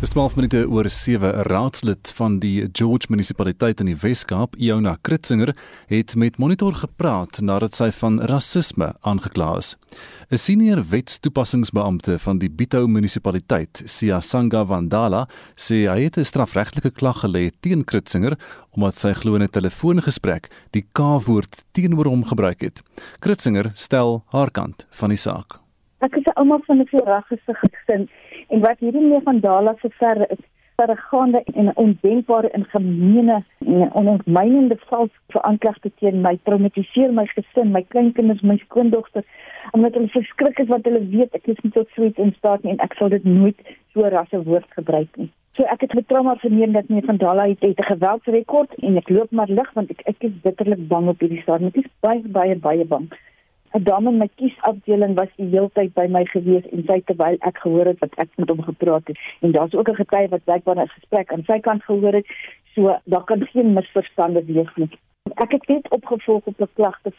Dis 12 minute oor 7 'n raadslid van die George munisipaliteit in die Wes-Kaap, Iona Kritzinger, het met Monitor gepraat nadat sy van rasisme aangekla is. 'n Senior wetstoepassingsbeampte van die Bito munisipaliteit, Siasanga Vandala, sê hy het 'n strafregtelike klag gelê teen Kritzinger omdat sy glo in 'n telefoongesprek die K-woord teenoor hom gebruik het. Kritzinger stel haar kant van die saak. Ek is 'n ouma van 'n voorraggese gesin en wat hierdie mee van Dala se verre is verregaande en ondenkbare en gemeene en onontmynende vals veranklagte teen my traumatiseer my gesin, my kleinkinders, my skoondogter omdat hulle verskrik is wat hulle weet ek is nie tot so iets in staat nie en ek sal dit nooit so rasse woord gebruik nie. So ek het met trauma verneem dat meneer van Dala het 'n geweldsrekord en ek loop maar lig want ek ek is bitterlik bang op hierdie stadium. Ek is baie baie baie bang. 'n dame in my kiesafdeling was die hele tyd by my gewees en sy terwyl ek gehoor het wat ek met hom gepraat het. En daar's ook 'n getuie wat blykbaar 'n gesprek aan sy kant gehoor het so daar kan geen misverstande wees nie. Ek het net opgevolg op 'n klagte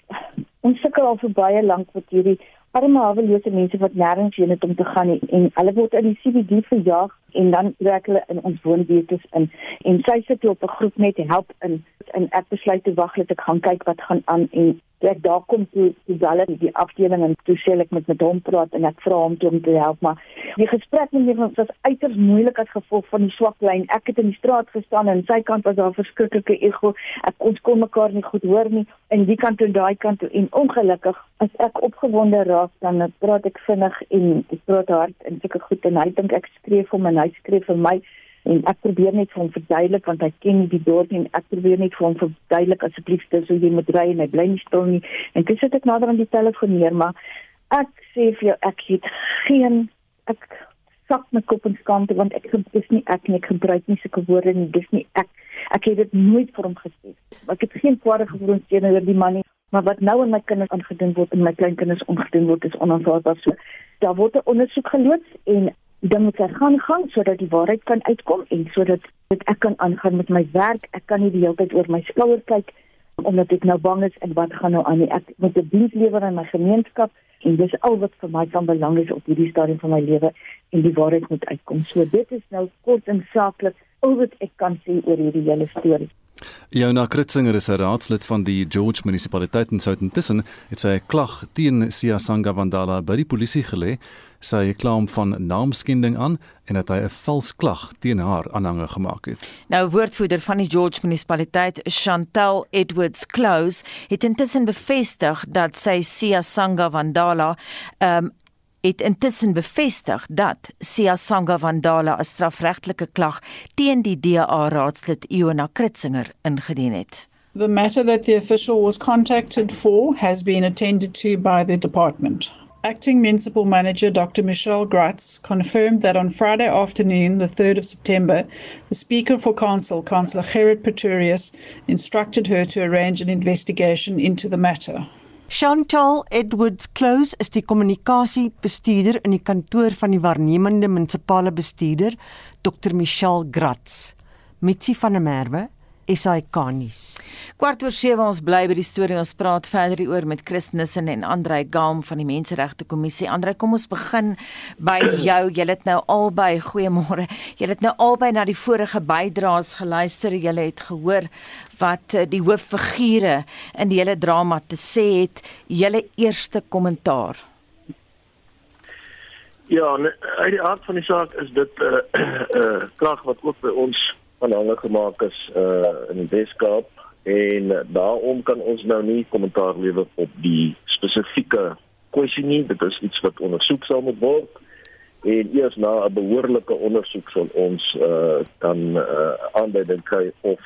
ons sukkel al vir baie lank met hierdie arme hawelose mense wat nêrens heen het om te gaan nie en hulle word in die CBD verjaag en dan trek hulle in ons woonbetes in. En sy sit op 'n groep net help in. En ek besluit te wag net ek gaan kyk wat gaan aan en ek daar kom toe toe hulle die afdeling en toe sê ek met met hom praat en ek vra hom toe om te help maar die gesprek met hom was uiters moeilik as gevolg van die swak lyn. Ek het in die straat gestaan en sy kant was daar verskriklike ego. Ek ons kon mekaar nie goed hoor nie. En die kant toe daai kant toe. En ongelukkig as ek opgewonde raak dan praat ek vinnig en ek praat hard en sulke goed. En hy dink ek skree vir hom en hy skree vir my en ek probeer net vir hom verduidelik want hy ken die dorp en ek probeer net vir hom verduidelik asseblief dis hoe jy moet ry en hy bly nie stil nie. En dis sit ek nader aan die telefoon neer maar ek sê vir jou ek het geen ek sak my kop en skande want ek dis nie ek nie ek gebruik nie sulke woorde nie dis nie ek. Ek het dit nooit vir hom gesê. Ek het geen kwade gevoelens teenoor die man nie. Maar wat nou in my kinders aangedoen word en my kleinkinders ongedoen word is onaanvaarbaar. So daar word 'n ondersoek geloods en moet ek gaan sodat die waarheid kan uitkom en sodat dit ek kan aangaan met my werk. Ek kan nie die hele tyd oor my skouer kyk omdat ek nou bang is en wat gaan nou aan nie. Ek moet 'n diens lewer aan my gemeenskap en dis al wat vir my van belang is op hierdie stadium van my lewe en die waarheid moet uitkom. So dit is nou kort en saaklik al wat ek kan sê oor hierdie hele storie. Jona Kritzinger is 'n raadslid van die George munisipaliteit in Southampton. Dit sê 'n klag teen Sia Sanga Vandala by die polisie gelê sy kla hom van naamskending aan en dat hy 'n vals klag teen haar aanhange gemaak het. Nou woordvoerder van die George munisipaliteit, Chantel Edwards Close, het intussen bevestig dat sy Sia Sanga Vandala ehm um, het intussen bevestig dat Sia Sanga Vandala 'n strafregtelike klag teen die DA raadslid Iona Kritzinger ingedien het. The matter that the official was contacted for has been attended to by the department. Acting Municipal Manager Dr. Michelle Gratz confirmed that on Friday afternoon, the 3rd of September, the Speaker for Council, Councillor Gerrit Pretorius, instructed her to arrange an investigation into the matter. Chantal Edwards Close is die kommunikasiebestuurder in die kantoor van die waarnemende munisipale bestuurder, Dr. Michelle Gratz. Mitsi van der Merwe SAK nuus. Kwart oor 7 ons bly by die storie ons praat verder hieroor met Chris Nissen en Andrei Gam van die Menseregte Kommissie. Andrei, kom ons begin by jou. Jy het nou albei goeiemôre. Jy het nou albei na die vorige bydraes geluister. Jy het gehoor wat eh, die hooffigure in die hele drama te sê het. Julle eerste kommentaar. Ja, uit die aard van die saak is dit 'n uh, uh, krag wat ook by ons aanhange gemaak is uh in die Weskaap. En daarom kan ons nou nie kommentaar lewer op die spesifieke kwessie nie. Dit is iets wat ondersoek sal moet word. En eers na 'n behoorlike ondersoek sal ons uh dan uh aanduiding kry of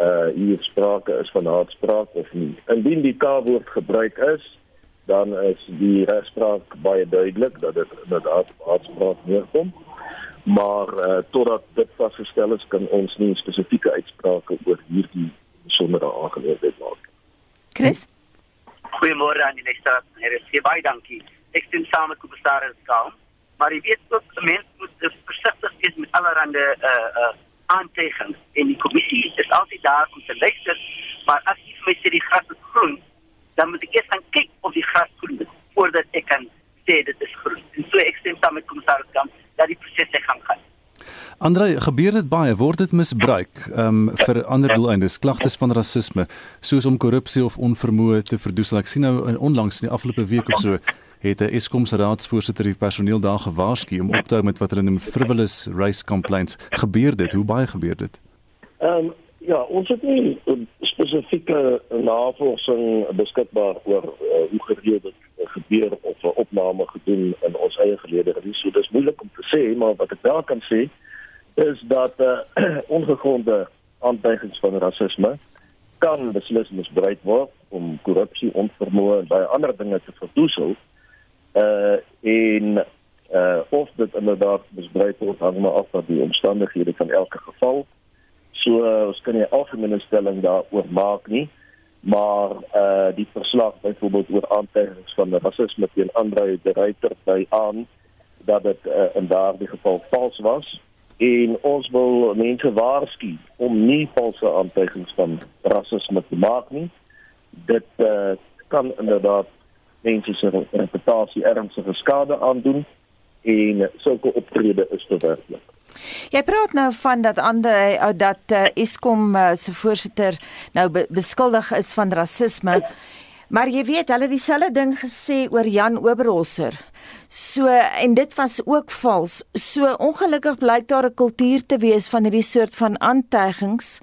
uh hier sprake is van haatspraak of nie. Indien die K-woord gebruik is dan is die regspraak baie duidelik dat dit inderdaad haatspraak neerkom maar uh, totdat dit vasgestel is kan ons nie spesifieke uitsprake oor hierdie besondere aangeleentheid maak. Chris Goeiemôre aan die leste. Hier is baie dankie. Ek stem saam met Kommissaris Kaam, maar jy weet ook mense moet versigtig wees met allerlei uh uh aantekens en die kommissie is altyd daar om te luister, maar as jy vir my sê die gras is groen, dan moet ek eers gaan kyk of die gras groen is voordat ek kan sê dit is groen. En so ek stem saam met Kommissaris Kaam dat die proses se gang gaan. Andre, gebeur dit baie word dit misbruik um, vir ander doeleindes, klagtes van rasisme, soos om korrupsie of onvermoë te verdoesel. Ek sien nou onlangs in die afgelope week of so het 'n Eskom se raadsvoorsitter die personeel daar gewaarsku om op te hou met wat hulle noem frivolous race complaints. Gebeur dit? Hoe baie gebeur dit? Ehm um, ja, ons het nie spesifieke navorsing beskikbaar oor uh, hoe gereeld dit gebeur of 'n opname gedoen in ons eie gelede nie. So dis moeilik om te sê, maar wat ek wel kan sê is dat uh, ongegronde aantuigings van rasisme kan beslis misbruik word om korrupsie, onvermoë en baie ander dinge te verdoesel uh en uh of dit inderdaad misbruik word hang maar af van die omstandighede van elke geval. So uh, ons kan nie algemene stelling daaroor maak nie, maar uh die verslag byvoorbeeld oor aantuigings van rasisme teen Andre de Ruyter by aan dat dit uh, in daardie geval vals was en ons wil mense waarsku om nie valse aantuigings van rasisme te maak nie. Dit uh kan inderdaad mense se reputasie ernstige skade aandoen en sulke optrede is verwerklik. Jy praat nou van dat ander dat uh, Eskom uh, se voorsitter nou be beskuldig is van rasisme. Maar jy weet, hulle het dieselfde ding gesê oor Jan Oberholzer. So en dit was ook vals. So ongelukkig blyk daar 'n kultuur te wees van hierdie soort van aantuigings.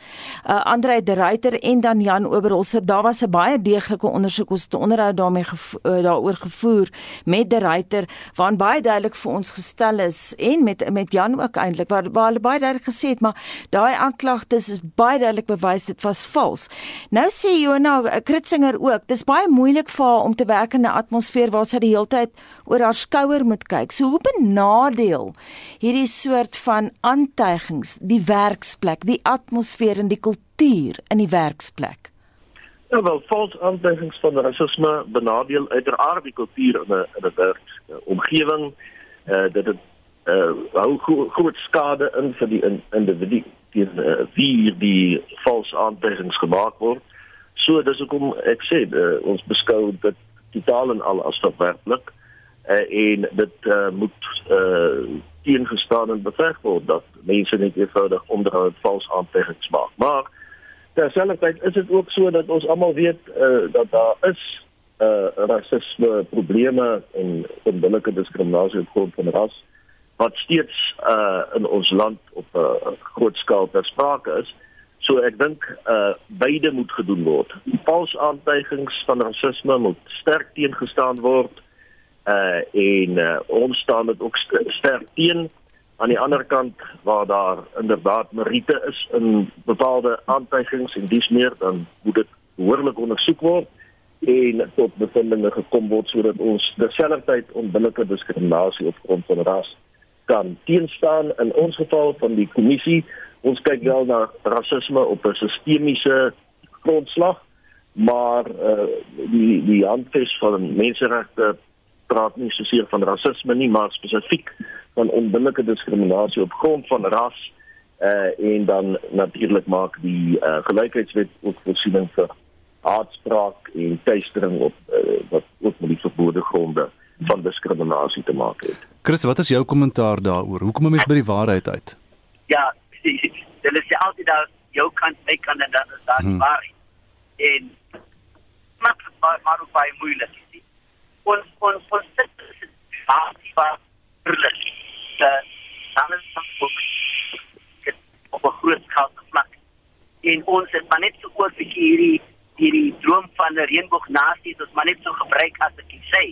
Uh Andre de Ruyter en dan Jan Oberholzer, daar was 'n baie deeglike ondersoek ons te onderhou daarmee gevo uh, daaroor gevoer met de Ruyter waarin baie duidelik vir ons gestel is en met met Jan ook eintlik waar waar hulle baie duidelik gesê het maar daai aanklagtes is baie duidelik bewys dit was vals. Nou sê Jonah uh, Kritzinger ook, dis baie moeilik vir haar om te werk in 'n atmosfeer waar sy die hele tyd oor haar skouer moet kyk. So hoe benadeel hierdie soort van aantuigings die werksplek, die atmosfeer en die kultuur in die werksplek? Ja, wel, vals aantuigings van rasisme benadeel uiteraard die kultuur in 'n in 'n werk omgewing. Eh uh, dit het eh uh, hou gro groot skade in vir die in, individu teen uh, wie die vals aantuigings gemaak word. So dis hoekom ek sê uh, ons beskou dit totaal en al as verwerplik uh, en dit uh, moet uh, teengestaan en beveg word dat mense net eenvoudig onderhoud vals aantuigings maak. Maar terselfdertyd is dit ook so dat ons almal weet uh, dat daar is uh, rasisme probleme en onbillike diskriminasie op grond van ras wat steeds uh, in ons land op 'n uh, groot skaal ter sprake is. So ek dink uh beide moet gedoen word. Vals aantuigings van rasisme moet sterk teengestaan word uh en uh, ons staan dit ook st sterk teen aan die ander kant waar daar inderdaad meriete is in bepaalde aantuigings en dis meer dan moet dit behoorlik ondersoek word en tot bevindinge gekom word sodat ons terselfdertyd onbillike diskriminasie op grond van ras kan teenstaan. In ons geval van die kommissie ons kyk wel na rasisme op 'n sistemiese grondslag maar uh, die die handves van menseregte praat nie soseer van rasisme nie, maar spesifiek van onbillike diskriminasie op grond van ras uh en dan natuurlik maak die uh gelykheidswet ook voorsiening vir haatspraak en teistering op uh, wat ook met die verbode gronde van diskriminasie te maak het. Chris, wat is jou kommentaar daaroor? Hoekom 'n mens by die waarheid uit? Ja, dit is altyd daar jou kant, my kant en dan is daar die hmm. waarheid. En maar maar ook baie moeilik ons ons ons situasie was verlig. Dan is dit ook op 'n groot skaal vlak. En ons het maar net so oor vir hierdie hierdie droom van 'n reënboognasie, ons maar net so gebruik as ek sê.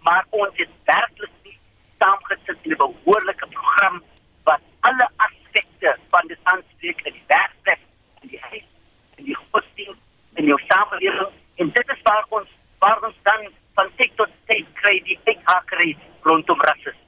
Maar ons het werklik nie saamgesit in 'n behoorlike program wat alle aspekte van die aanspreek in die werkplek, in die huis, in die godsdienst, in jou samelewing en dit is waar ons waar ons dan van tyd tot tyd kry die uithakery rondom rasisme.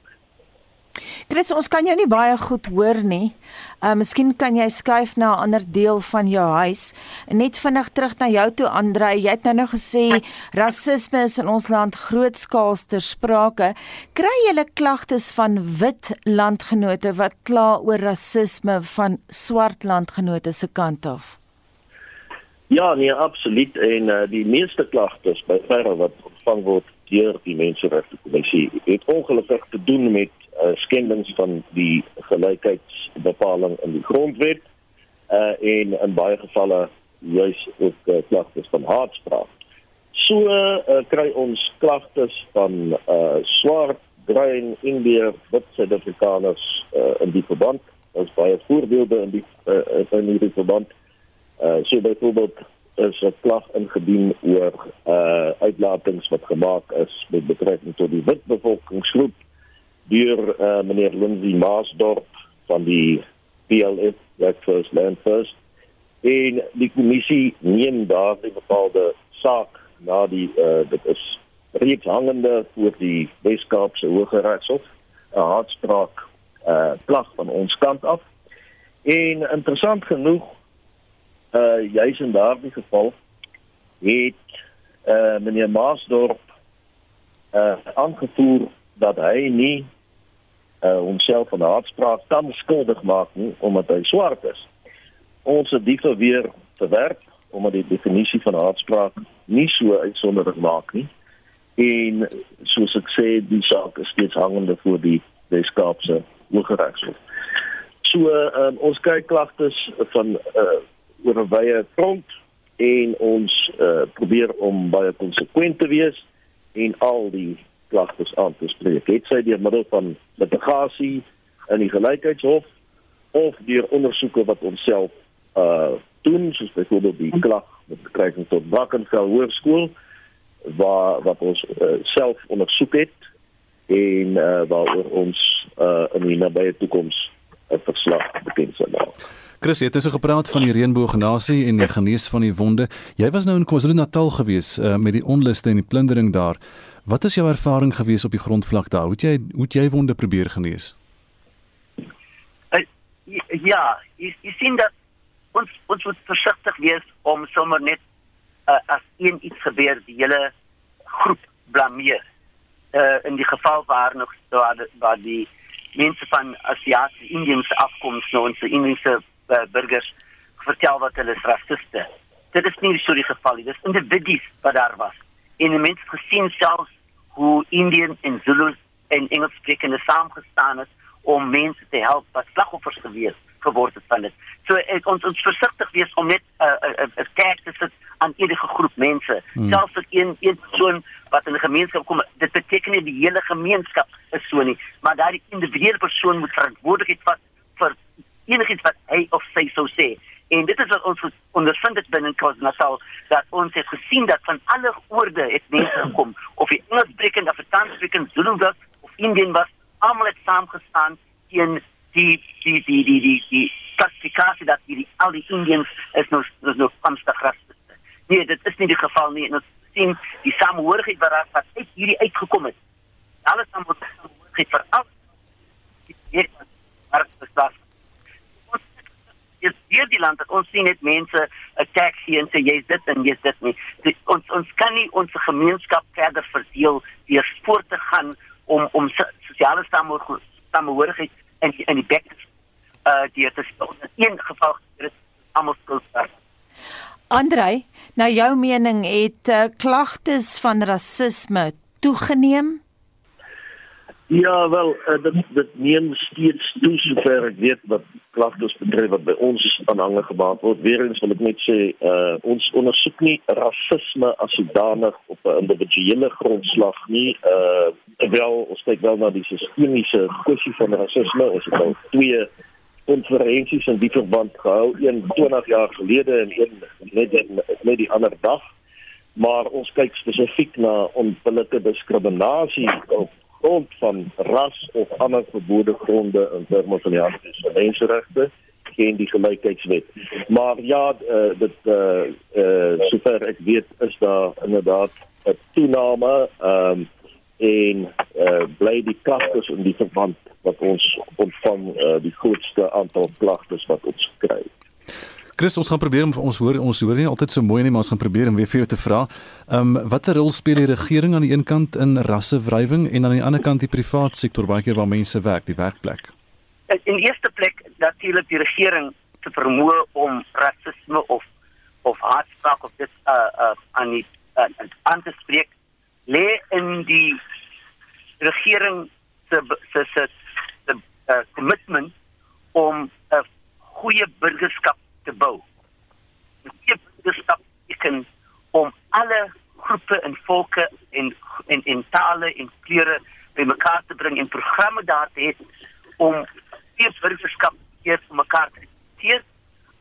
Chris, ons kan jou nie baie goed hoor nie. Uh miskien kan jy skuif na 'n ander deel van jou huis. Net vinnig terug na jou toe Andre. Jy het nou nou gesê rasisme is in ons land grootskaals ter sprake. Kry jy klagtes van wit landgenote wat kla oor rasisme van swart landgenote se kant af? Ja, nee, absoluut en uh, die meeste klagtes by verre wat ontvang word deur die menseregte kommissie het ongelukkig te doen met uh, skendings van die gelykheidsbepaling in die grondwet uh en in baie gevalle juis ook uh, klagtes van haatspraak. So uh, kry ons klagtes van uh swart, bruin, indiër, wit Suid-Afrikaners uh, in die verband. Ons baie voorbeelde in die uh, in hierdie verband. Uh so byvoorbeeld is 'n klag ingedien oor uh uitlatings wat gemaak is met betrekking tot die wit bevolkingsgroep deur uh meneer Lindsay Maasdorp van die PLF Breakfast Land First. En die kommissie neem daardie bepaalde saak na die uh dit is reeds hangende voor die Weskaapse Hooggeregshof 'n haatspraak uh klag van ons kant af. En interessant genoeg uh juis in daardie geval het uh meneer Maasdorp uh aangevoer dat hy nie uh homself van haatspraak kan skuldig maak nie omdat hy swart is. Ons het dit weer verwerp omdat die definisie van haatspraak nie so uitsondering maak nie. En soos ek sê, die saak is steeds hangende voor die Weskaapse Hooggeregshof. So uh, ons kyk klagtes van uh oor 'n wye front en ons uh, probeer om baie konsekwent te wees en al die klagtes aan te spreek. Het sy deur middel van litigasie in die gelykheidshof of deur ondersoeke wat ons self uh doen, soos byvoorbeeld die klag met betrekking tot Brackenfell Hoërskool waar wat ons uh, self ondersoek het en uh, waaroor ons uh, in die nabye toekoms 'n verslag bekend sal maak. Chris, jy het dus gepraat van die reënboognasie en die genees van die wonde. Jy was nou in KwaZulu-Natal gewees uh, met die onluste en die plundering daar. Wat is jou ervaring gewees op die grondvlak daar? Hoe het jy hoe het jy wonde probeer genees? Uh, ja, jy, jy sien dat ons ons moet versigtig wees om sommer net uh, as een iets gebeur die hele groep blameer. Uh, in die geval waar nog waar, waar die mense van Asiatiese Indiese afkoms nou ons Indiese uh, burgers vertel wat hulle is rasiste. Dit is nie so die geval nie. Dis individues wat daar was. En mense gesien selfs hoe Indian en Zulu en Engels sprekende saamgestaan het om mense te help wat slagoffers gewees geword het van dit. So ek, ons ons versigtig wees om net 'n uh, 'n uh, uh, kerk te sit aan enige groep mense. Hmm. Selfs as een een persoon wat in 'n gemeenskap kom, dit beteken nie die hele gemeenskap is so nie, maar daardie individuele persoon moet verantwoordelikheid vat vir enigiets wat hy of sy sou sê. En dit is wat ons ondervind het binne KwaZulu-Natal dat ons het gesien dat van alle oorde het mense gekom of die Engelssprekende, Afrikaanssprekende, Zulu was of Indian was, almal het saamgestaan teen die die die die die die klassifikasie dat die al die Indians is nog is nog komstig rasiste. Nee, dit is nie die geval nie. En ons sien die samehorigheid wat wat uit hierdie uitgekom het. Alles samehorigheid vir al die hele maar dit is hier die land dat ons sien net mense 'n taxi en sê jy's dit en jy's dit nie. Die, ons ons kan nie ons gemeenskap verder verdeel deur voort te gaan om om sosiale samehorigheid in die, in die bek uh deur te speel. In een geval is almal skuld. Andrei, nou jou mening het uh, klagtes van rasisme toegeneem? Ja, wel, uh, dit dit neem steeds toe sover ek weet wat klagtes betref wat by ons aanhange gemaak word. Weerens wil ek net sê, uh ons ondersoek nie rasisme as sodanig op 'n individuele grondslag nie. Uh terwyl ons kyk wel na die sistemiese kwessie van rasisme, ons het al twee konferensies in die verband gehou, een 20 jaar gelede en een net net die ander dag. Maar ons kyk spesifiek na onbillike diskriminasie op grond van ras of ander verbode gronde in terme van die Afrikaanse menseregte geen die gelykheidswet. Maar ja, uh, dit eh uh, eh uh, sover ek weet is daar inderdaad 'n toename ehm um, en eh uh, bly die klagtes in die verband wat ons ontvang uh, die grootste aantal klagtes wat ons kry. Chris, ons gaan probeer om ons hoor ons hoor nie altyd so mooi nie, maar ons gaan probeer om weer vir jou te vra. Ehm um, watter rol speel die regering aan die een kant in rassewrywing en aan die ander kant die private sektor baie keer waar mense werk, die werkplek? In eerste plek natuurlik die regering te vermoë om rasisme of of haatspraak of dit uh uh aan die uh, aan te spreek lê in die regering se se se uh, commitment om 'n goeie burgerskap te bou. 'n Goeie burgerskap beteken om alle groepe en volke en en en tale en kleure bymekaar te bring en programme daar te hê om eers burgerskap eers mekaar te respekteer,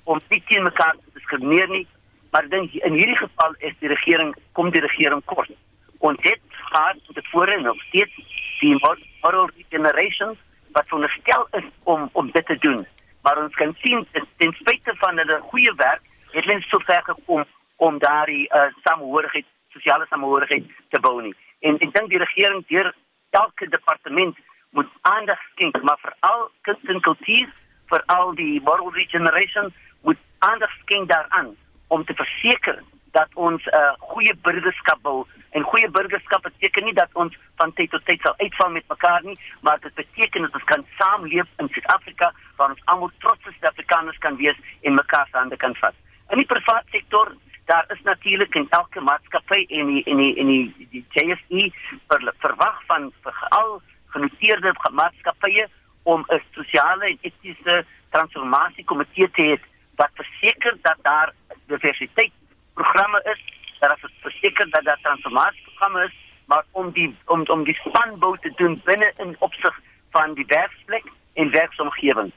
om nie teen mekaar te diskrimineer nie, maar dink in hierdie geval is die regering kom die regering kort. Ons het gehad tevore nog steeds die moral regeneration wat veronderstel is om om dit te doen. Maar ons kan sien ten spyte van hulle goeie werk, het hulle so ver gekom om daardie uh, samehorigheid, sosiale samehorigheid te bou nie. En ek dink die regering deur elke departement moet aandag skenk, maar veral kunst en kultuur, veral die moral regeneration moet aandag skenk daaraan om te verseker dat ons 'n uh, goeie burgerskap bou en goeie burgerskap beteken nie dat ons van tyd tot tyd sal uitval met mekaar nie, maar dit beteken dat ons kan saamleef in Suid-Afrika waar ons almal trots is dat Afrikaners kan wees en mekaar se hande kan vat. In die private sektor daar is natuurlik in elke maatskappy en die en die en die, die JSE ver, verwag van veral genoteerde maatskappye om 'n sosiale en etiese transformasiekomitee te hê wat verseker dat daar diversiteit programme is, dat is verseker dat daar transformasieprogramme is, maar om die om om die spanbou te doen binne in opsig van die werksplek en werksomgewing.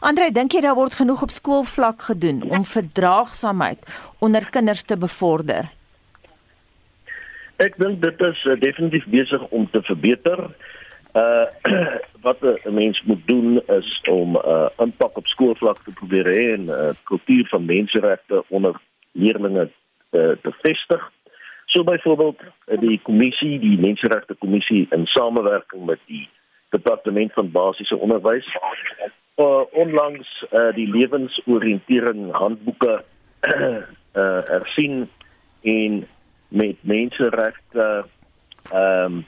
Andre, dink jy daar word genoeg op skoolvlak gedoen om verdraagsaamheid onder kinders te bevorder? Ek dink dit is uh, definitief besig om te verbeter. Uh wat 'n mens moet doen is om 'n uh, impak op skoolvlak te probeer hê en 'n uh, kultuur van menseregte onder leerders uh, te vestig. So byvoorbeeld uh, die kommissie, die menseregte kommissie in samewerking met die departement van basiese onderwys uh, onlangs uh, die lewensoriëntering handboeke uh, ersien en met menseregte ehm um,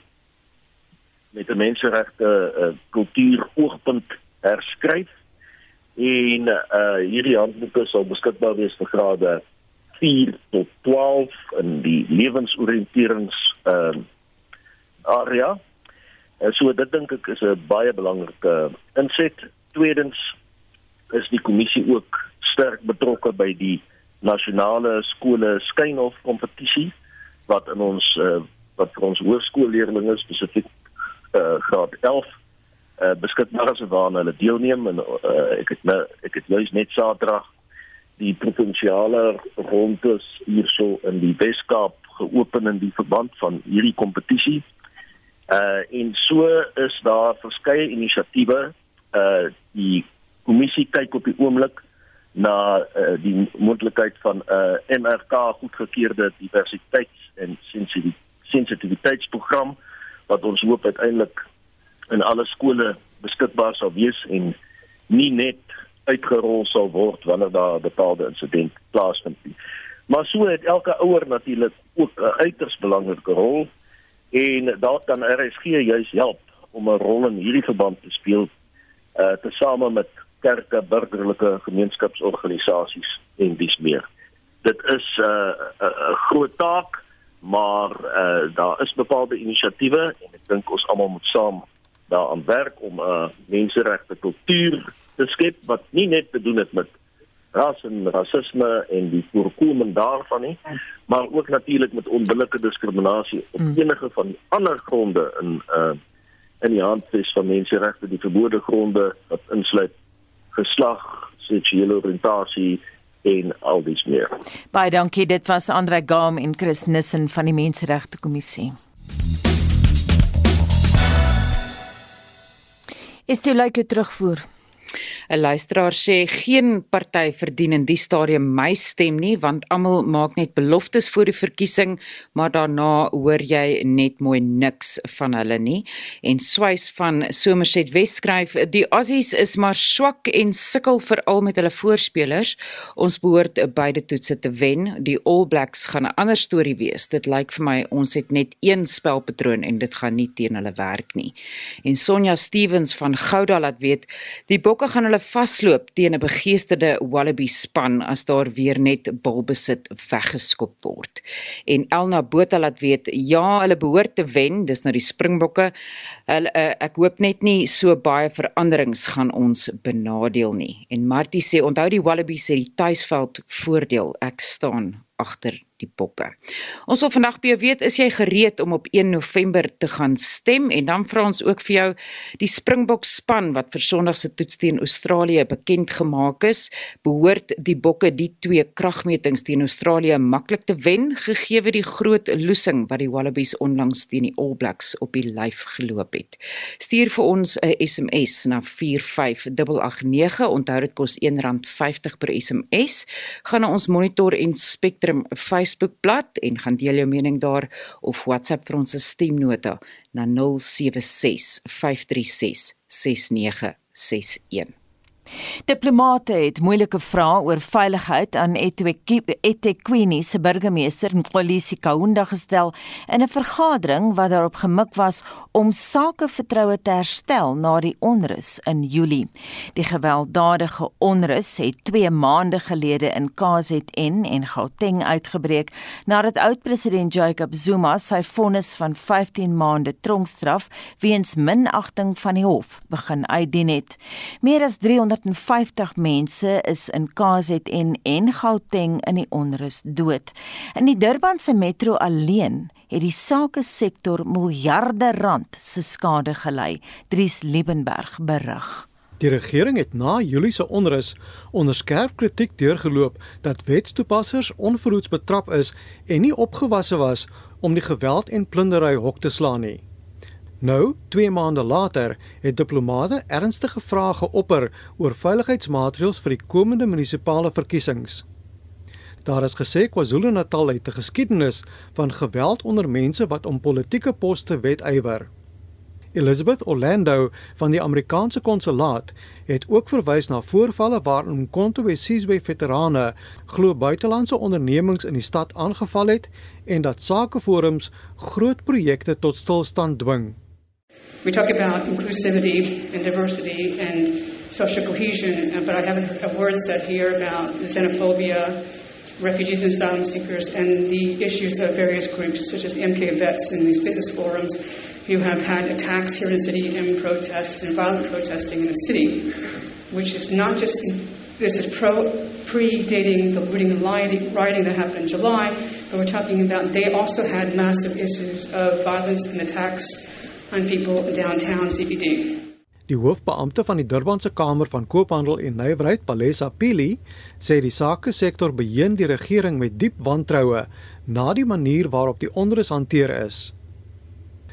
met 'n menseregte uh, kultuur oogpunt herskryf en uh hierdie handboeke sal beskikbaar wees vir grade 4 tot 12 in die lewensoriënterings ehm uh, area. Uh, so dit dink ek is 'n baie belangrike inset. Tweedens is die kommissie ook sterk betrokke by die nasionale skole skynhof kompetisie wat in ons uh, wat vir ons hoërskoolleerders spesifiek uh, graad 11 uh, beskikbaar is waarna hulle deelneem en uh, ek het nou ek het juis net Saterdag die provinsiale rondes hierso in die Weskaap geopen in die verband van hierdie kompetisie. Uh en so is daar verskeie inisiatiewe uh die kommissie kyk op die oomblik na uh, die moontlikheid van 'n uh, MRK goedgekeurde diversiteits- en sensitiwiteitsprogram wat ons hoop uiteindelik in alle skole beskikbaar sal wees en nie net uitgerol sal word wanneer daar 'n bepaalde insident plaasvind nie. Maar so het elke ouer natuurlik ook 'n uiters belangrike rol en daar kan RSG juis help om 'n rol in hierdie verband te speel uh tesame met kerke, burgerlike gemeenskapsorganisasies en dis meer. Dit is 'n uh, 'n groot taak maar uh, daar is bepaalde inisiatiewe en ek dink ons almal moet saam daaraan werk om 'n uh, menseregte kultuur te skep wat nie net te doen het met ras en rasisme en die voorkoming daarvan nie maar ook natuurlik met onbillike diskriminasie op hmm. enige van ander gronde in uh in die handves van menseregte die verbode gronde wat insluit geslag seksuele oriëntasie en al dies meer. Baie dankie. Dit was Andre Gam en Chris Nissen van die Menseregte Kommissie. Is dit lyk terugvoer? 'n Luisteraar sê geen party verdien in die stadium my stem nie want almal maak net beloftes voor die verkiesing maar daarna hoor jy net mooi niks van hulle nie. En Swys van Somerset Wes skryf die Aussies is maar swak en sukkel veral met hulle voorspelers. Ons behoort beide toetse te wen. Die All Blacks gaan 'n ander storie wees. Dit lyk vir my ons het net een spelpatroon en dit gaan nie teen hulle werk nie. En Sonja Stevens van Gouda laat weet die bokke gaan hulle vasloop teen 'n begeesterde Wallaby span as daar weer net balbesit weggeskop word. En Elna Botha laat weet, ja, hulle behoort te wen, dis nou die Springbokke. Hulle uh, ek hoop net nie so baie veranderings gaan ons benadeel nie. En Martie sê onthou die Wallabies het die tuisveld voordeel. Ek staan agter die bokke. Ons wil vandag by jou weet, is jy gereed om op 1 November te gaan stem en dan vra ons ook vir jou die Springbok span wat vir Sondag se toets teen Australië bekend gemaak is, behoort die bokke die twee kragmetings teen Australië maklik te wen gegee die groot losing wat die Wallabies onlangs teen die All Blacks op die lyf geloop het. Stuur vir ons 'n SMS na 45889. Onthou dit kos R1.50 per SMS. Gaan na ons Monitor en Spectrum Facebook Facebookblad en gaan deel jou mening daar of WhatsApp vir ons stemnota na 076 536 6961. Diplomate het moeilike vrae oor veiligheid aan eThekwini se burgemeester Nkolisi Kaunda gestel in 'n vergadering wat daarop gemik was om sakevertroue te herstel na die onrus in Julie. Die gewelddadige onrus het 2 maande gelede in KZN en Gauteng uitgebreek nadat oud-president Jacob Zuma sy vonnis van 15 maande tronkstraf weens minagting van die hof begin uitdien het. Meer as 300 150 mense is in KZN en Gauteng in die onrus dood. In die Durbanse metro alleen het die sake sektor miljarde rand se skade gelei, Dries Liebenberg berig. Die regering het na Julie se onrus onder skerp kritiek deurgeloop dat wetstoepassers onverhoeds betrap is en nie opgewasse was om die geweld en plundering hok te slaan nie. Nou, 2 maande later, het diplomate ernstige vrae geopper oor veiligheidsmaatreëls vir die komende munisipale verkiesings. Daar is gesê KwaZulu-Natal het 'n geskiedenis van geweld onder mense wat om politieke poste wedywer. Elizabeth Orlando van die Amerikaanse konsulaat het ook verwys na voorvalle waarin Konto Wesizwe veterane glo buitelandse ondernemings in die stad aangeval het en dat sakeforums groot projekte tot stilstand dwing. We talk about inclusivity and diversity and social cohesion, uh, but I haven't heard a word said here about xenophobia, refugees and asylum seekers, and the issues of various groups, such as MK vets and these business forums, who have had attacks here in the city and protests and violent protesting in the city, which is not just this is pro predating the looting and rioting that happened in July, but we're talking about they also had massive issues of violence and attacks on people downtown CBD. Die hoofbeampte van die Durbanse Kamer van Koophandel en Nywerheid, Palesa Pili, sê die sake sektor beheen die regering met diep wantroue na die manier waarop die onrus hanteer is.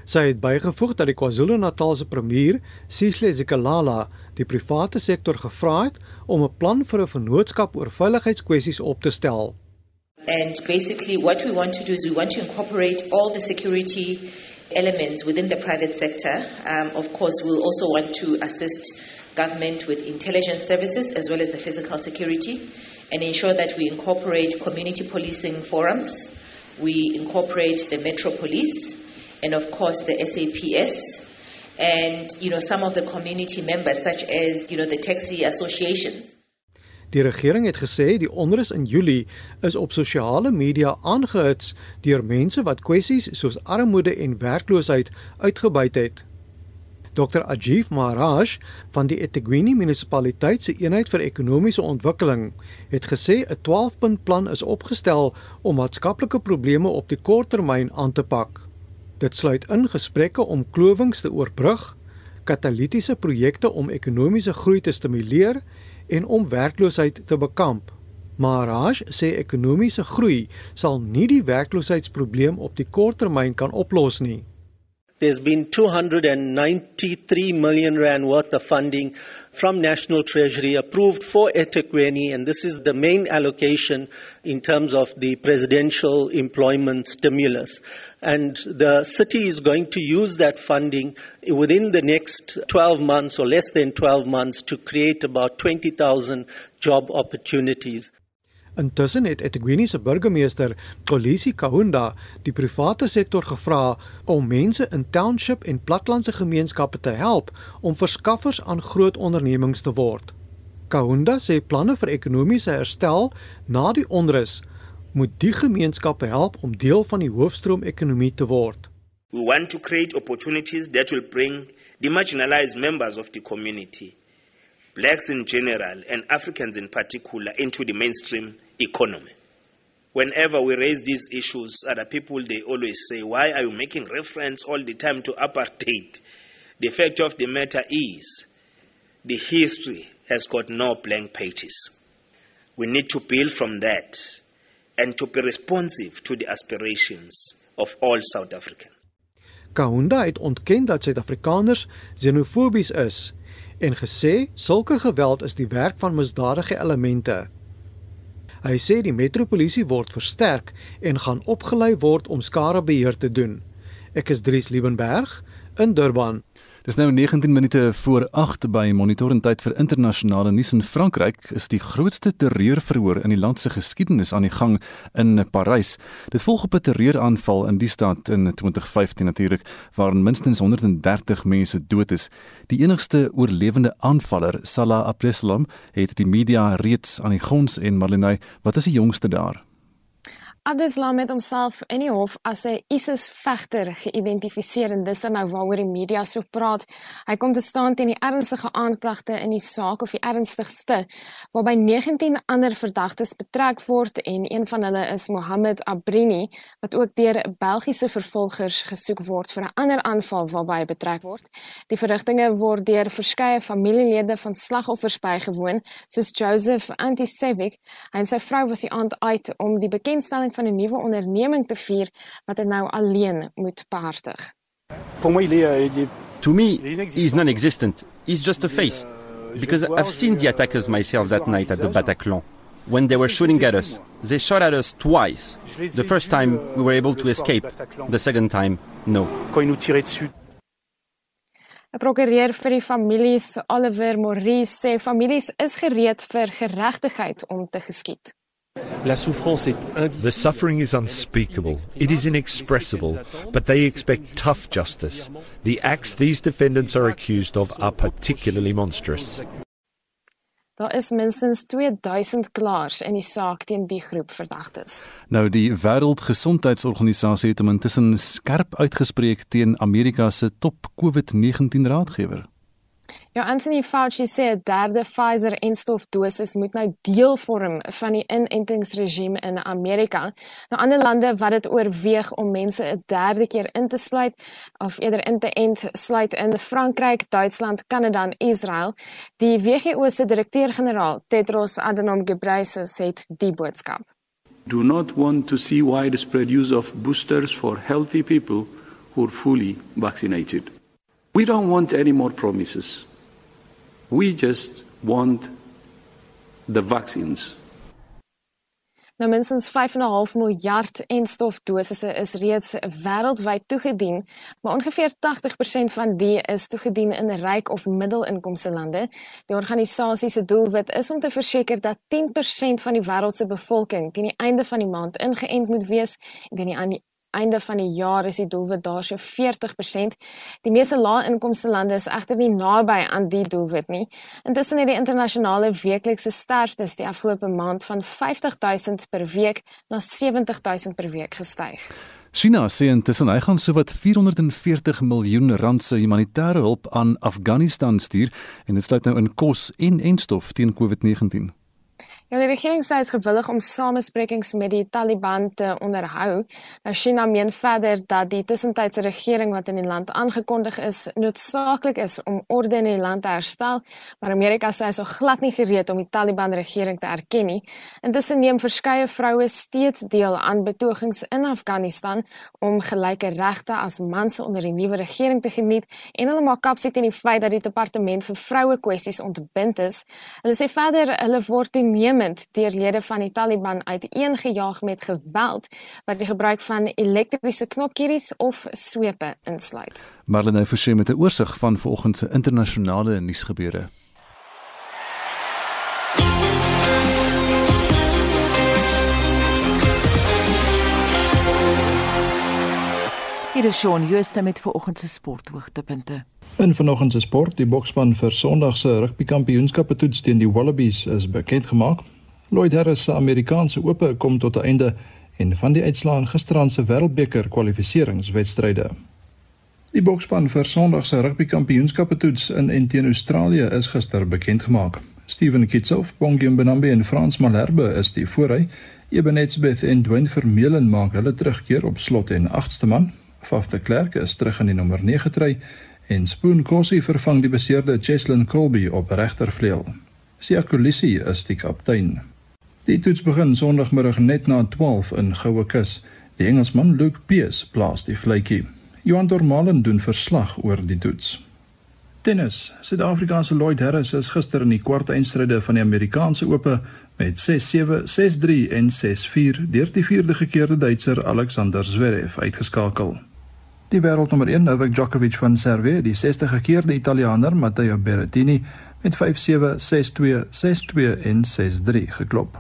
Sy het bygevoeg dat die KwaZulu-Natalse premier, Sihle Zikalala, die private sektor gevra het om 'n plan vir 'n vennootskap oor veiligheidskwessies op te stel. And basically what we want to do is we want to incorporate all the security elements within the private sector. Um, of course, we'll also want to assist government with intelligence services as well as the physical security and ensure that we incorporate community policing forums, we incorporate the Metro Police, and of course the SAPS, and you know some of the community members, such as you know the taxi associations. Die regering het gesê die onrus in Julie is op sosiale media aangehits deur mense wat kwessies soos armoede en werkloosheid uitgebuit het. Dr Ajif Maharaj van die eThekwini munisipaliteit se eenheid vir ekonomiese ontwikkeling het gesê 'n 12-punt plan is opgestel om maatskaplike probleme op die kort termyn aan te pak. Dit sluit in gesprekke om klowings te oorbrug, katalitiese projekte om ekonomiese groei te stimuleer en om werkloosheid te bekamp. Maar Raj sê ekonomiese groei sal nie die werkloosheidsprobleem op die korttermyn kan oplos nie. There's been 293 million rand worth of funding from National Treasury approved for eThekwini and this is the main allocation in terms of the presidential employment stimulus. And the city is going to use that funding within the next 12 months or less than 12 months to create about 20,000 job opportunities. Intussen het eThekwini se burgemeester, Kolisi Kahunda, die private sektor gevra om mense in township en platlandse gemeenskappe te help om verskaffers aan groot ondernemings te word. Kaunda sê planne vir ekonomiese herstel na die onrus moet die gemeenskappe help om deel van die hoofstroom ekonomie te word. We want to create opportunities that will bring the marginalized members of the community, blacks in general and Africans in particular, into the mainstream economy. Whenever we raise these issues, other people they always say, Why are you making reference all the time to apartheid? The fact of the matter is, the history has got no blank pages. We need to build from that and to be responsive to the aspirations of all South Africans. Kaunda het ontken dat Suid-Afrikaners xenofobies is en gesê sulke geweld is die werk van misdadige elemente. Hy sê die metropolisie word versterk en gaan opgelei word om skadebeheer te doen. Ek is Dries Liebenberg in Durban. Dis nou 19 minute voor 8 by Monitor en tyd vir internasionale nuus in Frankryk is die grootste terreurverhoor in die land se geskiedenis aan die gang in Parys. Dit volg op 'n terreuraanval in die stad in 2015 natuurlik waarin minstens 130 mense dood is. Die enigste oorlewende aanvaller, Salah Abdeslam, het die media reeds aan die gons en Marlenae, wat is die jongste daar? Abdeslam het homself in die hof as 'n ISIS-vegter geïdentifiseer en dis dan nou waaroor die media so praat. Hy kom te staan teen die ernstige aanklagte in die saak of die ernstigste, waarby 19 ander verdagtes betrek word en een van hulle is Mohammed Abrini wat ook deur Belgiese vervolgers gesoek word vir 'n ander aanval waarby hy betrek word. Die verrigtinge word deur verskeie familielede van slagoffers bygewoon, soos Joseph Antisevic. Hy en sy vrou was die aand uit om die bekendstelling van 'n nuwe onderneming te vier wat hy nou alleen moet behartig. To me, he's non-existent. He's just a face. Because I've seen the attackers myself that night at the Bataclan. When they were shooting at us, they shot at us twice. The first time we were able to escape. The second time, no. 'n Prokureur vir die families, Oliver Maurice, sê families is gereed vir geregtigheid om te geskied. The suffering is unspeakable. It is inexpressible, but they expect tough justice. The acts these defendants are accused of are particularly monstrous. Daar is minstens 2000 klaars in die saak teen die groep verdagtes. Nou die Wêreldgesondheidsorganisasie het intussen skerp uitgespreek teen Amerika se top COVID-19 raadgewer. Ja, Anthony Fauci sê 'n derde Pfizer-enstof dosis moet nou deel vorm van die inentingsregime in Amerika. Nou ander lande wat dit oorweeg om mense 'n derde keer in te sluit of eerder in te ent, sluit in Frankryk, Duitsland, Kanada en Israel. Die WHO se direkteur-generaal, Tedros Adhanom Ghebreyesus, het die boodskap. Do not want to see widespread use of boosters for healthy people who are fully vaccinated. We don't want any more promises. We just want the vaccines. Nou minstens 5.5 miljard enstofdosisse is reeds wêreldwyd toegedien, maar ongeveer 80% van die is toegedien in ryk of middelinkomste lande. Die organisasie se doelwit is om te verseker dat 10% van die wêreld se bevolking teen die einde van die maand ingeënt moet wees en teen die einde van die jaar is die doelwit daar so 40%. Die meeste lae-inkomste lande is egter nie naby aan die doelwit nie. Intussen het die internasionale weeklikse sterftes die afgelope maand van 50000 per week na 70000 per week gestyg. China sê intussen hy gaan sowat 440 miljoen rand se humanitêre hulp aan Afghanistan stuur en dit sluit nou in kos en enstof teen COVID-19. Ja, die regering sê is gewillig om samesprekings met die Taliban te onderhou. Nou China meen verder dat die tussentydse regering wat in die land aangekondig is, noodsaaklik is om orde in die land te herstel, maar Amerika sê hy is glad nie gereed om die Taliban regering te erken nie. Intussen neem verskeie vroue steeds deel aan betogings in Afghanistan om gelyke regte as mans onder die nuwe regering te geniet en hulle maak kapsie teen die feit dat die departement vir vroue kwessies ontbind is. Hulle sê verder hulle word toeneem toenemend deur lede van die Taliban uiteengejaag met geweld wat die gebruik van elektriese knopkieries of swepe insluit. Marlene Forsie met 'n oorsig van vanoggend se internasionale nuusgebeure. Hier is Shaun Jooste met vanoggend se sporthoogtepunte. In vanoggend se sport, die boksspan vir Sondag se rugbykampioenskappe toets teen die Wallabies is bekend gemaak. Lloyd Harris se Amerikaanse Ope kom tot 'n einde en van die uitslaan gisterand se Wêreldbeker kwalifikasiewedstryde. Die boksspan vir Sondag se rugbykampioenskappe toets in en teen Australië is gister bekend gemaak. Steven Kitsoff, Bongiam Benambi en Frans Malherbe is die voorry. Ebenetsbeth en Dwayne Vermeulen maak hulle terugkeer op slot en 8ste man. Faf de Klerk is terug in die nommer 9 try en Spoon Kossie vervang die beseerde Cheslin Colby op regtervleuel. Sia Kolisi is die kaptein. Die toets begin Sondagmiddag net na 12 in Goue Kus. Die Engelsman Luke Pearce plaas die vletjie. Johan Dormalen doen verslag oor die toets. Tennis. Suid-Afrikaanse Lloyd Harris is gister in die kwart eindstryde van die Amerikaanse Ope met 6-7, 6-3 en 6-4 deur die vierde gekeerde Duitser Alexander Zverev uitgeskakel. Die wêreldnommer 1 Novak Djokovic van Servië, die 60 gekeerde Italiaaner Matteo Berrettini met 5-7, 6-2, 6-2 en 6-3 geklop.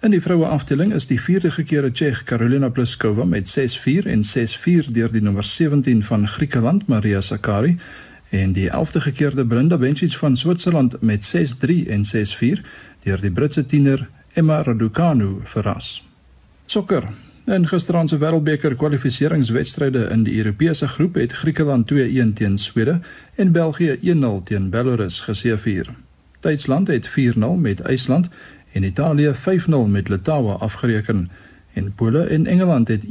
In die vroue afdeling is die vierde gekeerde Tsjech Karolina Pliskova met 6-4 en 6-4 deur die nommer 17 van Griekeland Maria Sakkari en die 11de gekeerde Brenda Bencic van Switserland met 6-3 en 6-4 deur die Britse tiener Emma Raducanu verras. Sokker. In gisterand se Wêreldbeker kwalifikasiewedstryde in die Europese groep het Griekeland 2-1 teen Swede en België 1-0 teen Belarus geseëvier. Duitsland het 4-0 met IJsland en Italië 5-0 met Litouwe afgereken en Pole en Engeland het 1-1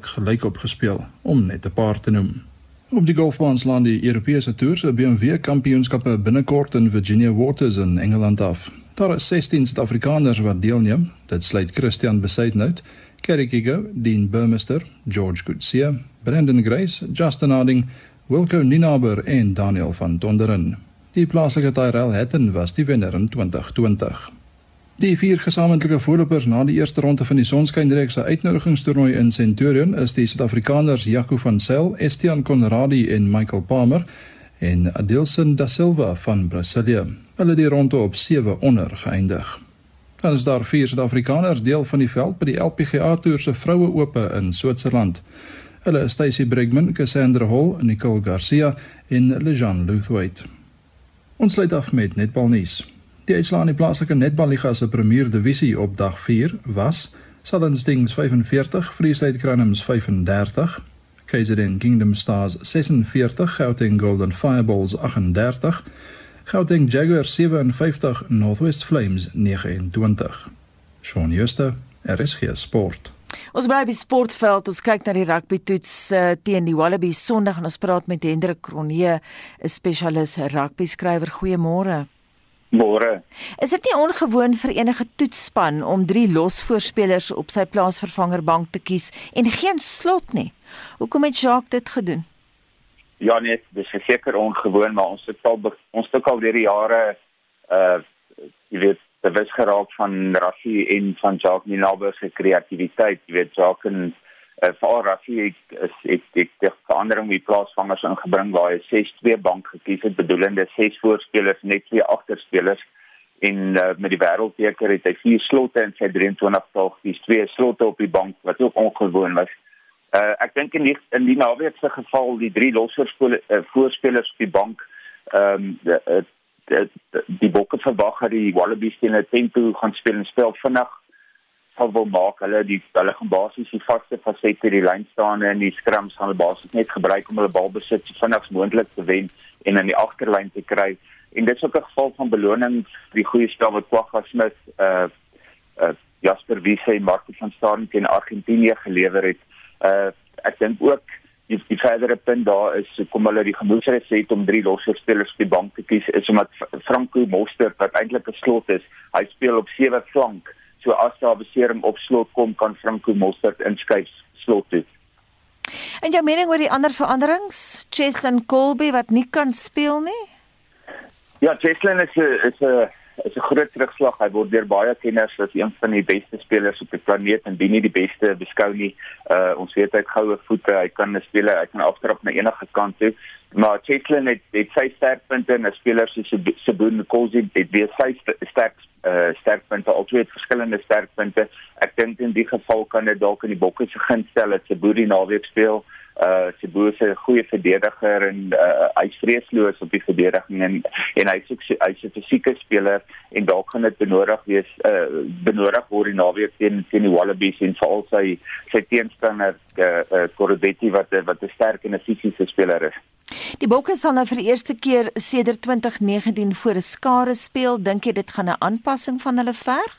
gelyk opgespeel om net 'n paar te noem. Op die golfbaans land die Europese toer se BMW kampioenskappe binnekort in Virginia Waters in Engeland af. Daar is 16 Suid-Afrikaners wat deelneem. Dit sluit Christian Besaidnout, Kerry Kigo, Dean Burmester, George Goodseer, Brendan Grace, Justin Harding, Wilco Ninaber en Daniel van Donderen. Die plaaslike Tyrell Hatton was die wenner in 2020. Die vier gesamentlike voorlopers na die eerste ronde van die Sonskynreeks se uitnodigingstoernooi in Centurion is die Suid-Afrikaners Jaco van Sail, Estian Conradi en Michael Palmer en Adilson da Silva van Brasilia. Hulle het die ronde op 7 onder geëindig. Dan is daar vier Suid-Afrikaners deel van die veld by die LPGA Tour se vroue ope in Switserland. Hulle is Stacy Brigman, Cassandra Hall, Nicole Garcia en Lejean Luthwaite. Ons sluit af met netbalnuus. Die uitslae in die plaaslike netballiga se Premier Divisie op dag 4 was Southern Stings 45, Free State Cranhams 35, KZN Kingdom Stars 46, Gauteng Golden Fireballs 38, Gauteng Jaguars 57, Northwest Flames 29. Shaun Schuster, RSG Sport. Ons bly by sportveld. Ons kyk na die rugby toets uh, teen die Wallabies Sondag en ons praat met Hendrik Kronje, 'n spesialis rugby skrywer. Goeiemôre. Môre. Is dit nie ongewoon vir enige toetsspan om drie losvoorspelers op sy plaasvervangerbank te kies en geen slot nie? Hoekom het Jacques dit gedoen? Ja nee, dis seker ongewoon, maar ons het al ons het al deur die jare uh jy weet, bewus geraak van Rassie en van Jacques Ninaber se kreatiwiteit. Jy weet Jacques en uh, vir Rassie het is het die verandering met plaasvangers ingebring waar hy 6-2 bank gekies het bedoelende 6 voorspelers net twee agterspelers en uh, met die wêreldbeker het hy vier slotte in sy 23 tog dis twee slotte op die bank wat ook ongewoon was. Uh, ek dink in die in die naweek se geval die drie losvoorspelers uh, voorspelers op die bank ehm um, die, die bokke verwag dat die Wallabies teen 'n tempo gaan speel en speel vinnig sal wil maak. Hulle die hulle gaan basies die vaste fasette die lyn staan en die scrums gaan hulle basies net gebruik om hulle bal besit so vinnig moontlik te wen en in die agterlyn te kry. En dit is ook 'n geval van beloning vir die goeie spel wat Kwagga Smith uh uh Jasper Wiese en Marcus van Staden teen Argentinië gelewer het. Uh ek dink ook die, die verdere punt daar is kom hulle die gemoedsrus het om drie losspelers op die bank te kies is omdat Franco Moster wat eintlik 'n slot is, hy speel op sewe flank So as daar besering op slot kom kan Franco Mostert inskuif slot toe. En jou mening oor die ander veranderings? Cheslin Colby wat nie kan speel nie? Ja, Cheslin is 'n is 'n is 'n groot terugslag. Hy word deur baie kenners as een van die beste spelers op die planeet en bin nie die beste beskou nie. Uh ons weet hy het goue voete. Hy kan 'n speler, hy kan aftrap na enige kant toe. Maar Cheslin het het sy sterkpunte en 'n speler soos Sabun Kosi het weer sy sterk uh sterkpunte, altyd verskillende sterkpunte. Ek dink in die geval kan dit dalk in die bokke se gun stel dat Sabun die naweek speel. Sebo se 'n goeie verdediger en uh, hy's vreesloos op die verdediging en en hy's ook hy's 'n fisieke speler en dalk gaan dit benodig wees uh benodig word die naweek teen teen die Wallabies en veral sy sy teenstander uh, uh Corbetti wat wat 'n sterk en 'n fisiese speler is. Die Bokke sal nou vir die eerste keer sedert 2019 voor 'n skare speel. Dink jy dit gaan 'n aanpassing van hulle verg?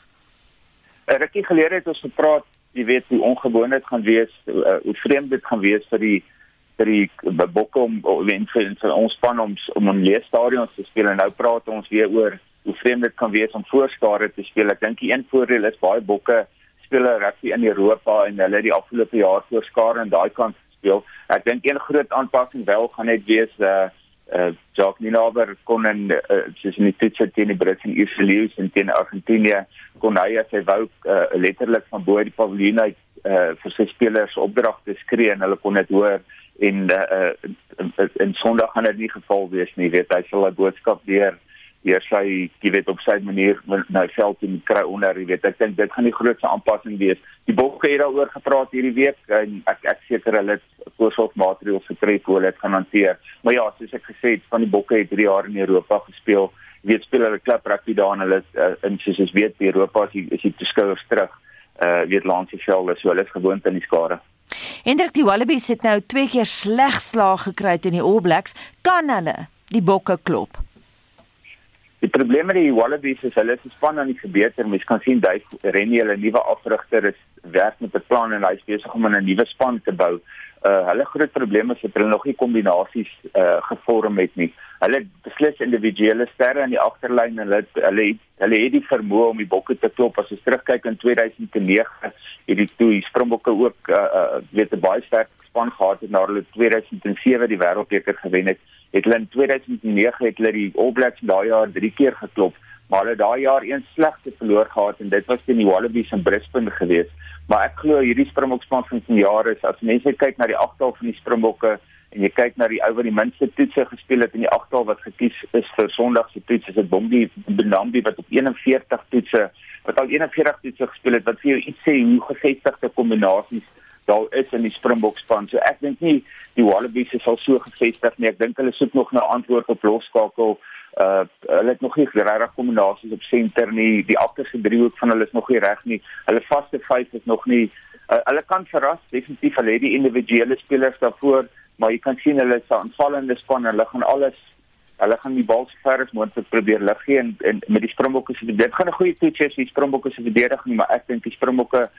'n Rukkie gelede het ons gepraat jy weet hoe ongewoon dit gaan wees, uh, hoe vreemd dit gaan wees vir die vir die bokke om wen vir, vir ons span om om in leë stadions te speel en nou praat ons weer oor hoe vreemd dit kan wees om voor skare te speel. Ek dink die een voordeel is baie bokke speel rugby in Europa en hulle het die afgelope jaar voor skare aan daai kant gespeel. Ek dink een groot aanpassing wel gaan net wees uh uh Jacques Ninaber kon in uh, soos in die toets teen die Brits en Ierse leeu's en teen Argentinië kon hy as hy wou uh, letterlik van bo die paviljoen uit uh vir sy spelers opdragte skree en hulle kon dit hoor. En uh in, in Sondag gaan dit nie geval wees nie weet hy sal 'n boodskap deur deur sy jy weet op sy manier nou veld en kry onder jy weet. Ek dink dit gaan die grootste aanpassing wees. Die bokke het daaroor gepraat hierdie week en ek ek seker hulle het voorsorgmaatreëls getref hoe hulle dit gaan hanteer. Maar ja soos ek gesê het van die bokke het 3 jaar in Europa gespeel. Jy weet speel hulle klap rugby daar en hulle uh, in soos ons weet Europa is die, is die toeskouers terug uh weet langs die velde. So hulle is gewoond aan die skare. Hendrik die Wallabies het nou twee keer sleg slaag gekry teen die All Blacks. Kan hulle die bokke klop Die probleem met die Wallabies is hulle is span aan die verbeter. Mens kan sien Dave Rennie, hulle nuwe afrigter, is werk met 'n plan en hy is besig om 'n nuwe span te bou. Uh hulle groot probleem is dat hulle nog nie kombinasies uh gevorm het nie. Hulle beslis individuele sterre in die agterlyn en hulle hulle hulle het die vermoë om die bokke te klop. As ons terugkyk in 2009, het die toe die Springbokke ook uh, uh weet 'n baie sterk span gehad het na hulle 2007 die wêreldbeker gewen het het hulle in 2009 het hulle die All Blacks daai jaar 3 keer geklop, maar hulle daai jaar een slegte verloor gehad en dit was teen die Wallabies in Brisbane geweest. Maar ek glo hierdie Springbokspan van die jaar is as mense kyk na die agtal van die Springbokke en jy kyk na die ou wat die minste toetse gespeel het in die agtal wat gekies is vir Sondag se toets is dit Bombi Benambi wat op 41 toetse wat al 41 toetse gespeel het wat vir jou iets sê hoe gevestigde kombinasies daar is in die Springbok span. So ek dink nie die Wallabies is al so gevestig nie. Ek dink hulle soek nog 'n antwoord op losskakel. Uh hulle het nog nie regtig kombinasies op senter nie. Die agterste driehoek van hulle is nog nie reg nie. Hulle vaste vyf is nog nie uh, hulle kan verras definitief hulle het die individuele spelers daarvoor, maar jy kan sien hulle is 'n aanvallende span. Hulle gaan alles hulle gaan die bal so ver as moontlik probeer lig gee en, en met die Springbokke se dit gaan 'n goeie toets wees vir die Springbokke se verdediging, maar ek dink die Springbokke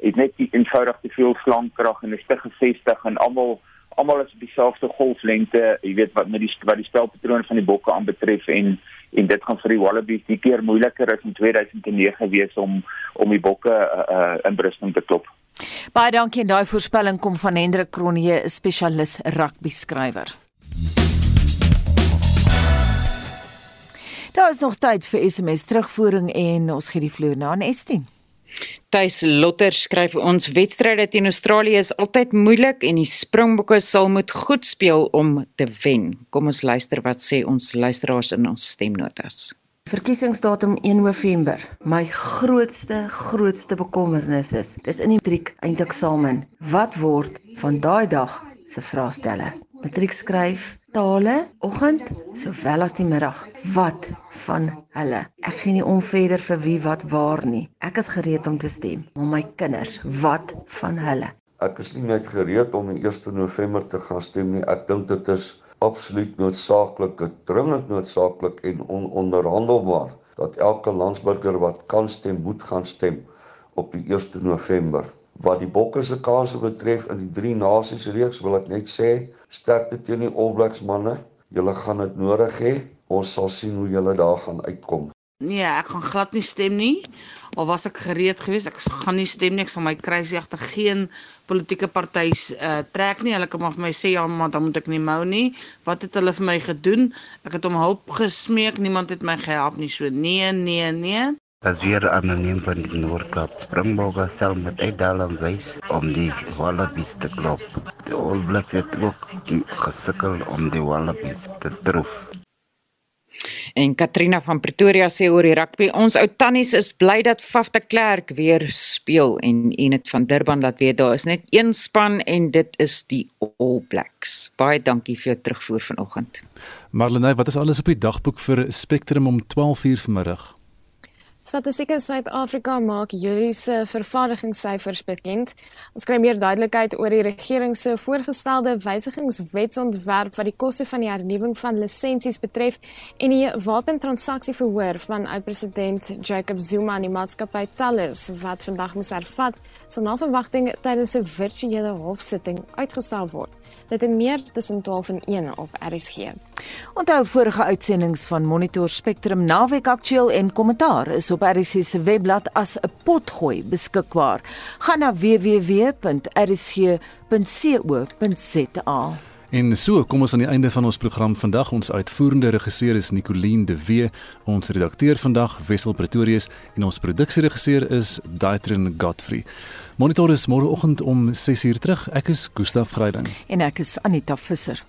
het net die eenvoudig te veel slankkrag en is te gefestig en almal almal is op dieselfde golflengte, jy weet wat met die wat die spelpatrone van die bokke aanbetref en en dit gaan vir die Wallabies die keer moeiliker as in 2009 wees om om die bokke uh, uh, in Brisbane te klop. Baie dankie en daai voorspelling kom van Hendrik Kronje, spesialis rugby skrywer. Daar is nog tyd vir SMS terugvoering en ons gee die vloer na aan Estie. Tuis Lotter skryf ons wedstryde teen Australië is altyd moeilik en die Springbokke sal moet goed speel om te wen. Kom ons luister wat sê ons luisteraars in ons stemnotas. Verkiesingsdatum 1 November. My grootste grootste bekommernis is dis in die matriek eindeksamen. Wat word van daai dag se vraestelle? Matriek skryf tale oggend sowel as die middag. Wat van hulle? Ek gee nie om verder vir wie wat waar nie. Ek is gereed om te stem, maar my kinders, wat van hulle? Ek is nie net gereed om die 1 November te gaan stem nie. Ek dink dit is absoluut noodsaaklik, dringend noodsaaklik en ononderhandelbaar dat elke landsburger wat kan stem, moet gaan stem op die 1 November. Wat die Bokke se kanse betref in die drie nasies reeks wil ek net sê sterkte teen die All Blacks manne. Julle gaan dit nodig hê. Ons sal sien hoe julle daar gaan uitkom. Nee, ek gaan glad nie stem nie. Al was ek gereed geweest, ek gaan nie stem nie. Ek sal my kruisie agter geen politieke partye uh, trek nie. Hulle kan maar vir my sê ja, maar dan moet ek nie mou nie. Wat het hulle vir my gedoen? Ek het om hulp gesmeek. Niemand het my gehelp nie. So nee, nee, nee. As weer anoniem van die Noordkap Springbokke sal met uitdaling wys om die Wallabies te klop. Die All Blacks het ook gesukkel om die Wallabies te troof. En Katrina van Pretoria sê oor die rugby, ons ou tannies is bly dat Faf de Klerk weer speel en Enet van Durban laat weet daar is net een span en dit is die All Blacks. Baie dankie vir jou terugvoer vanoggend. Marlene, wat is alles op die dagboek vir Spectrum om 12:00 vanmiddag? Statistieke Suid-Afrika maak Julie se vervaardigingssyfers bekend. Ons kry meer duidelikheid oor die regering se voorgestelde wysigingswetsontwerp wat die koste van die hernuwing van lisensies betref en die wapentransaksie-verhoor van oud-president Jacob Zuma aan die maatskappy Thales wat vandag moes hervat, sal na verwagting tydens 'n virtuele hofsitting uitgestel word. Dit en meer tussen 12 en 1 op RSG. Onthou vorige uitsendings van Monitor Spectrum naweek aktueel en kommentaar is op RSG se webblad as 'n potgooi beskikbaar. Gaan na www.rsg.co.za. En so kom ons aan die einde van ons program vandag. Ons uitvoerende regisseur is Nicoline de Wee, ons redakteur vandag Wessel Pretorius en ons produksieregisseur is Daitrin Godfrey. Monitor is môreoggend om 6uur terug. Ek is Gustaf Greiding en ek is Anita Visser.